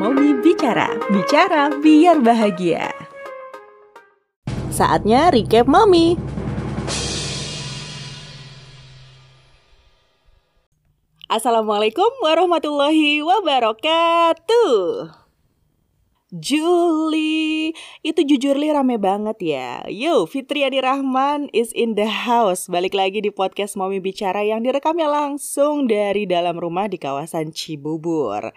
Momi Bicara, bicara biar bahagia. Saatnya recap Momi. Assalamualaikum warahmatullahi wabarakatuh. Juli, itu jujur li rame banget ya. Yo, Fitriani Rahman is in the house. Balik lagi di podcast Mami Bicara yang direkamnya langsung dari dalam rumah di kawasan Cibubur.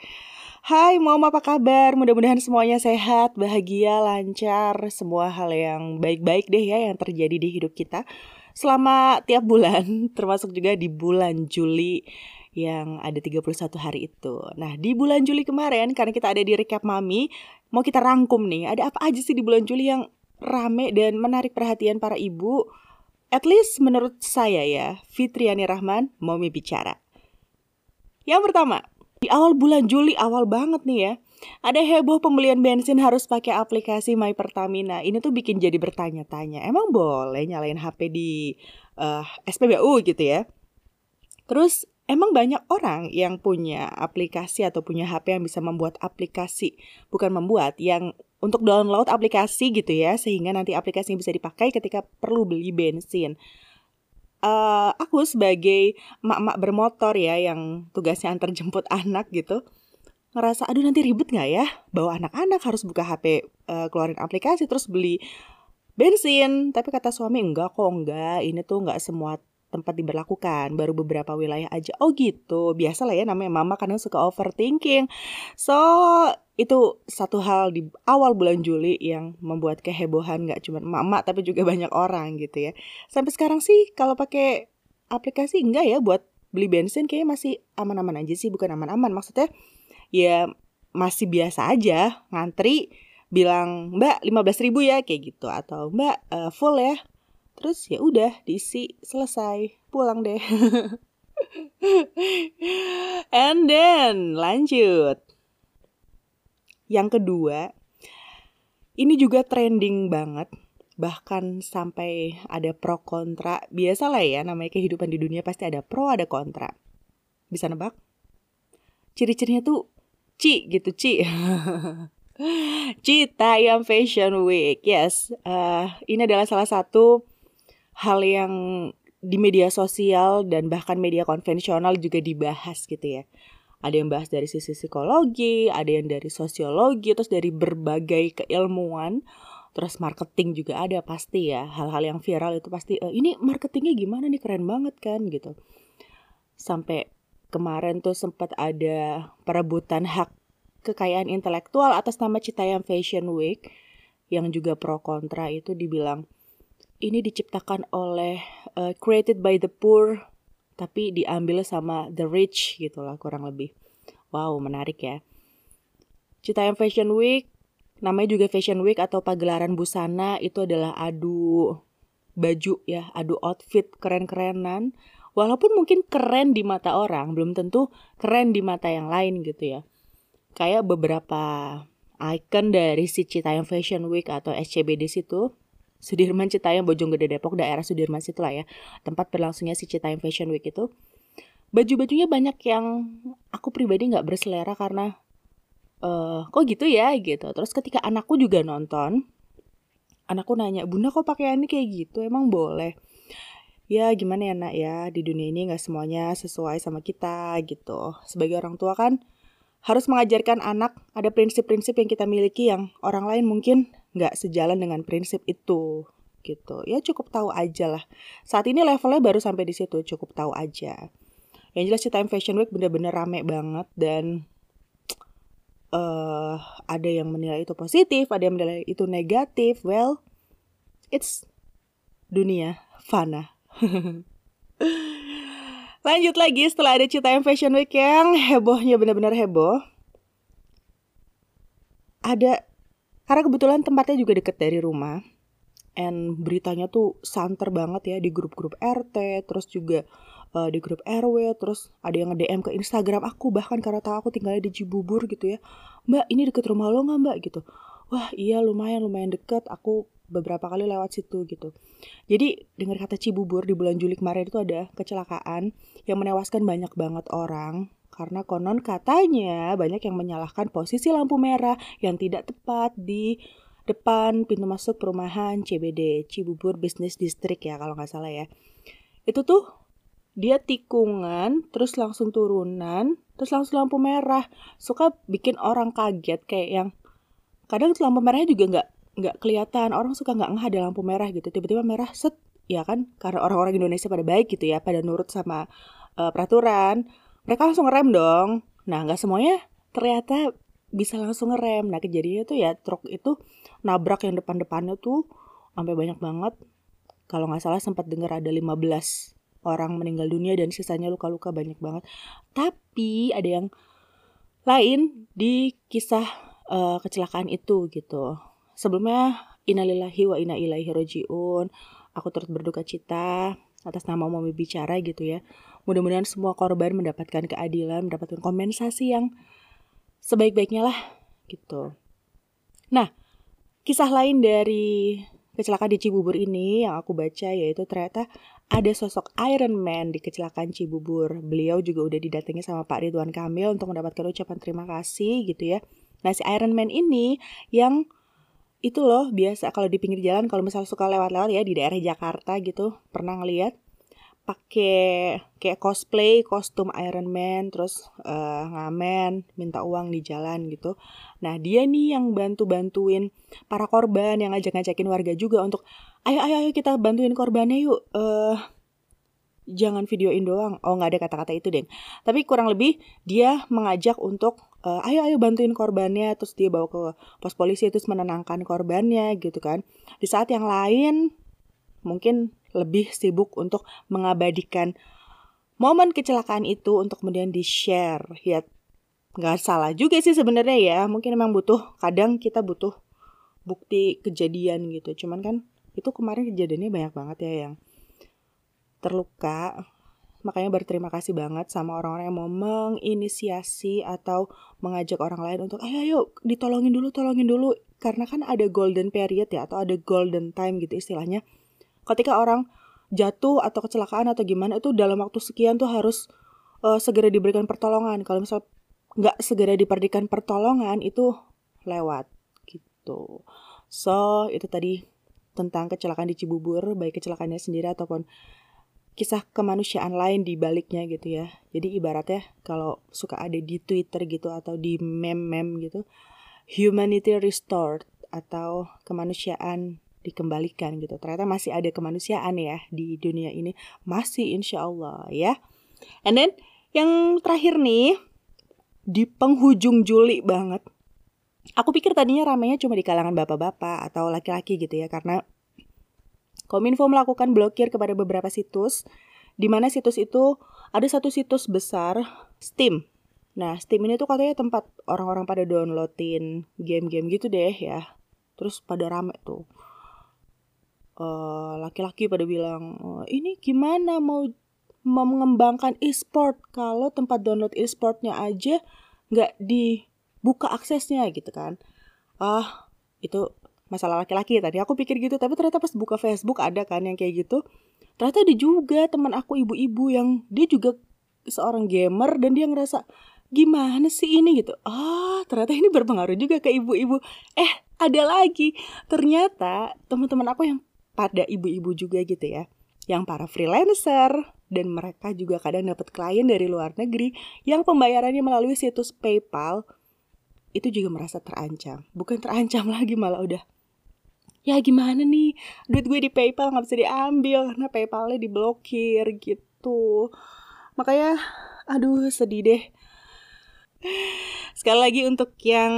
Hai Mom, apa kabar? Mudah-mudahan semuanya sehat, bahagia, lancar, semua hal yang baik-baik deh ya yang terjadi di hidup kita selama tiap bulan, termasuk juga di bulan Juli yang ada 31 hari itu. Nah, di bulan Juli kemarin karena kita ada di recap Mami, mau kita rangkum nih, ada apa aja sih di bulan Juli yang rame dan menarik perhatian para ibu? At least menurut saya ya, Fitriani Rahman, Mami bicara. Yang pertama, di awal bulan Juli, awal banget nih ya, ada heboh pembelian bensin harus pakai aplikasi My Pertamina. Ini tuh bikin jadi bertanya-tanya, emang boleh nyalain HP di uh, eh, SPBU gitu ya? Terus Emang banyak orang yang punya aplikasi atau punya HP yang bisa membuat aplikasi, bukan membuat, yang untuk download aplikasi gitu ya, sehingga nanti aplikasi bisa dipakai ketika perlu beli bensin. Uh, aku sebagai mak-mak bermotor ya yang tugasnya antar jemput anak gitu, ngerasa aduh nanti ribet nggak ya? Bawa anak-anak harus buka HP uh, eh, keluarin aplikasi terus beli bensin. Tapi kata suami enggak kok enggak. Ini tuh enggak semua tempat diberlakukan. Baru beberapa wilayah aja. Oh gitu. Biasa lah ya namanya mama karena suka overthinking. So itu satu hal di awal bulan Juli yang membuat kehebohan nggak cuma mama tapi juga banyak orang gitu ya. Sampai sekarang sih kalau pakai aplikasi enggak ya buat beli bensin kayaknya masih aman-aman aja sih bukan aman-aman. Maksudnya ya masih biasa aja ngantri bilang mbak 15 ribu ya kayak gitu. Atau mbak uh, full ya. Terus ya udah diisi selesai pulang deh. And then lanjut yang kedua ini juga trending banget bahkan sampai ada pro kontra. Biasa lah ya namanya kehidupan di dunia pasti ada pro ada kontra. Bisa nebak? Ciri-cirinya tuh ci gitu ci. Cita yang Fashion Week, yes, uh, ini adalah salah satu hal yang di media sosial dan bahkan media konvensional juga dibahas gitu ya. Ada yang bahas dari sisi psikologi, ada yang dari sosiologi, terus dari berbagai keilmuan, terus marketing juga ada pasti ya. Hal-hal yang viral itu pasti e, ini marketingnya gimana nih keren banget kan gitu. Sampai kemarin tuh sempat ada perebutan hak kekayaan intelektual atas nama Citayam Fashion Week yang juga pro kontra itu dibilang ini diciptakan oleh uh, created by the poor tapi diambil sama the rich gitu lah kurang lebih. Wow, menarik ya. Citayam Fashion Week namanya juga Fashion Week atau pagelaran busana itu adalah adu baju ya, adu outfit keren-kerenan. Walaupun mungkin keren di mata orang, belum tentu keren di mata yang lain gitu ya. Kayak beberapa icon dari si Citayam Fashion Week atau SCBD situ Sudirman Citayam Bojonggede Depok daerah Sudirman situ lah ya. Tempat berlangsungnya si Citayam Fashion Week itu. Baju-bajunya banyak yang aku pribadi nggak berselera karena uh, kok gitu ya gitu. Terus ketika anakku juga nonton anakku nanya bunda kok pakaiannya kayak gitu? Emang boleh? Ya gimana ya nak ya? Di dunia ini nggak semuanya sesuai sama kita gitu. Sebagai orang tua kan harus mengajarkan anak ada prinsip-prinsip yang kita miliki yang orang lain mungkin nggak sejalan dengan prinsip itu gitu. Ya cukup tahu aja lah. Saat ini levelnya baru sampai di situ cukup tahu aja. Yang jelas Time Fashion Week bener-bener rame banget dan uh, ada yang menilai itu positif ada yang menilai itu negatif. Well it's dunia fana. Lanjut lagi setelah ada Cita Fashion Week yang hebohnya bener-bener heboh. Ada karena kebetulan tempatnya juga deket dari rumah. And beritanya tuh santer banget ya di grup-grup RT, terus juga uh, di grup RW, terus ada yang nge-DM ke Instagram aku bahkan karena tahu aku tinggalnya di Cibubur gitu ya. Mbak, ini deket rumah lo nggak mbak gitu? Wah iya lumayan lumayan deket. Aku beberapa kali lewat situ gitu. Jadi dengar kata Cibubur di bulan Juli kemarin itu ada kecelakaan yang menewaskan banyak banget orang Karena konon katanya banyak yang menyalahkan posisi lampu merah yang tidak tepat di depan pintu masuk perumahan CBD Cibubur Business District ya kalau nggak salah ya. Itu tuh dia tikungan terus langsung turunan terus langsung lampu merah. Suka bikin orang kaget kayak yang kadang lampu merahnya juga nggak nggak kelihatan. Orang suka nggak ngeh ada lampu merah gitu. Tiba-tiba merah set ya kan? Karena orang-orang Indonesia pada baik gitu ya pada nurut sama uh, peraturan mereka langsung ngerem dong. Nah nggak semuanya ternyata bisa langsung ngerem. Nah kejadiannya tuh ya truk itu nabrak yang depan-depannya tuh sampai banyak banget. Kalau nggak salah sempat dengar ada 15 orang meninggal dunia dan sisanya luka-luka banyak banget. Tapi ada yang lain di kisah uh, kecelakaan itu gitu. Sebelumnya innalillahi wa inna ilaihi rojiun aku turut berduka cita atas nama Mami Bicara gitu ya. Mudah-mudahan semua korban mendapatkan keadilan, mendapatkan kompensasi yang sebaik-baiknya lah gitu. Nah, kisah lain dari kecelakaan di Cibubur ini yang aku baca yaitu ternyata ada sosok Iron Man di kecelakaan Cibubur. Beliau juga udah didatangi sama Pak Ridwan Kamil untuk mendapatkan ucapan terima kasih gitu ya. Nah, si Iron Man ini yang itu loh biasa kalau di pinggir jalan kalau misal suka lewat-lewat ya di daerah Jakarta gitu pernah ngeliat pakai kayak cosplay kostum Iron Man terus uh, ngamen minta uang di jalan gitu. Nah dia nih yang bantu bantuin para korban yang ngajak ngajakin warga juga untuk ayo ayo ayo kita bantuin korbannya yuk uh, jangan videoin doang. Oh nggak ada kata-kata itu deh tapi kurang lebih dia mengajak untuk uh, ayo ayo bantuin korbannya. Terus dia bawa ke pos polisi terus menenangkan korbannya gitu kan. Di saat yang lain mungkin lebih sibuk untuk mengabadikan momen kecelakaan itu untuk kemudian di share ya nggak salah juga sih sebenarnya ya. Mungkin memang butuh kadang kita butuh bukti kejadian gitu. Cuman kan itu kemarin kejadiannya banyak banget ya yang terluka. Makanya berterima kasih banget sama orang-orang yang mau menginisiasi atau mengajak orang lain untuk ayo ayo ditolongin dulu tolongin dulu. Karena kan ada golden period ya atau ada golden time gitu istilahnya ketika orang jatuh atau kecelakaan atau gimana itu dalam waktu sekian tuh harus uh, segera diberikan pertolongan kalau misal nggak segera diberikan pertolongan itu lewat gitu so itu tadi tentang kecelakaan di Cibubur baik kecelakaannya sendiri ataupun kisah kemanusiaan lain di baliknya gitu ya. Jadi ibaratnya kalau suka ada di Twitter gitu atau di meme-meme gitu, humanity restored atau kemanusiaan dikembalikan gitu. Ternyata masih ada kemanusiaan ya di dunia ini. Masih insya Allah ya. And then yang terakhir nih, di penghujung Juli banget. Aku pikir tadinya ramenya cuma di kalangan bapak-bapak atau laki-laki gitu ya. Karena Kominfo melakukan blokir kepada beberapa situs, di mana situs itu ada satu situs besar, Steam. Nah, Steam ini tuh katanya tempat orang-orang pada downloadin game-game gitu deh ya. Terus pada rame tuh. Eh, laki-laki uh, pada bilang, oh, ini gimana mau mengembangkan e-sport? Kalau tempat download e-sportnya aja nggak dibuka aksesnya gitu kan. Ah, itu masalah laki-laki tadi. Aku pikir gitu tapi ternyata pas buka Facebook ada kan yang kayak gitu. Ternyata ada juga teman aku ibu-ibu yang dia juga seorang gamer dan dia ngerasa gimana sih ini? Gitu. Ah ternyata ini berpengaruh juga ke ibu-ibu. Eh ada lagi. Ternyata teman-teman aku yang pada ibu-ibu juga gitu ya. Yang para freelancer dan mereka juga kadang dapat klien dari luar negeri yang pembayarannya melalui situs PayPal itu juga merasa terancam. Bukan terancam lagi malah udah ya gimana nih? Duit gue di PayPal nggak bisa diambil karena PayPalnya diblokir gitu. Makanya aduh sedih deh. Sekali lagi untuk yang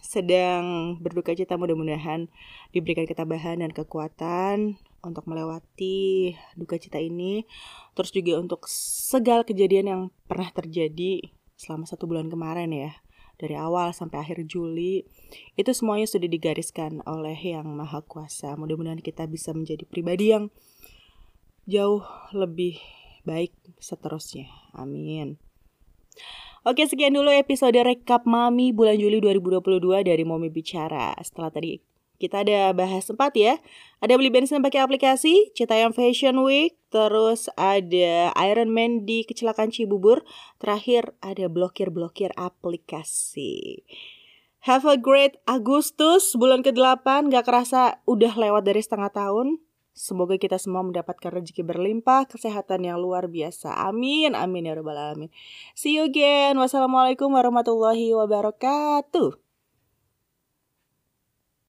sedang berduka cita mudah-mudahan diberikan ketabahan dan kekuatan untuk melewati duka cita ini. Terus juga untuk segala kejadian yang pernah terjadi selama satu bulan kemarin ya dari awal sampai akhir Juli itu semuanya sudah digariskan oleh yang maha kuasa. Mudah-mudahan kita bisa menjadi pribadi yang jauh lebih baik seterusnya. Amin. Oke sekian dulu episode rekap Mami bulan Juli 2022 dari Momi Bicara. Setelah tadi Kita ada bahas sempat ya. Ada beli bensin pakai aplikasi, Citayam Fashion Week, terus ada Iron Man di kecelakaan Cibubur, terakhir ada blokir-blokir aplikasi. Have a great Agustus, bulan ke-8, gak kerasa udah lewat dari setengah tahun. Semoga kita semua mendapatkan rezeki berlimpah, kesehatan yang luar biasa. Amin, amin ya rabbal alamin. See you again. Wassalamualaikum warahmatullahi wabarakatuh.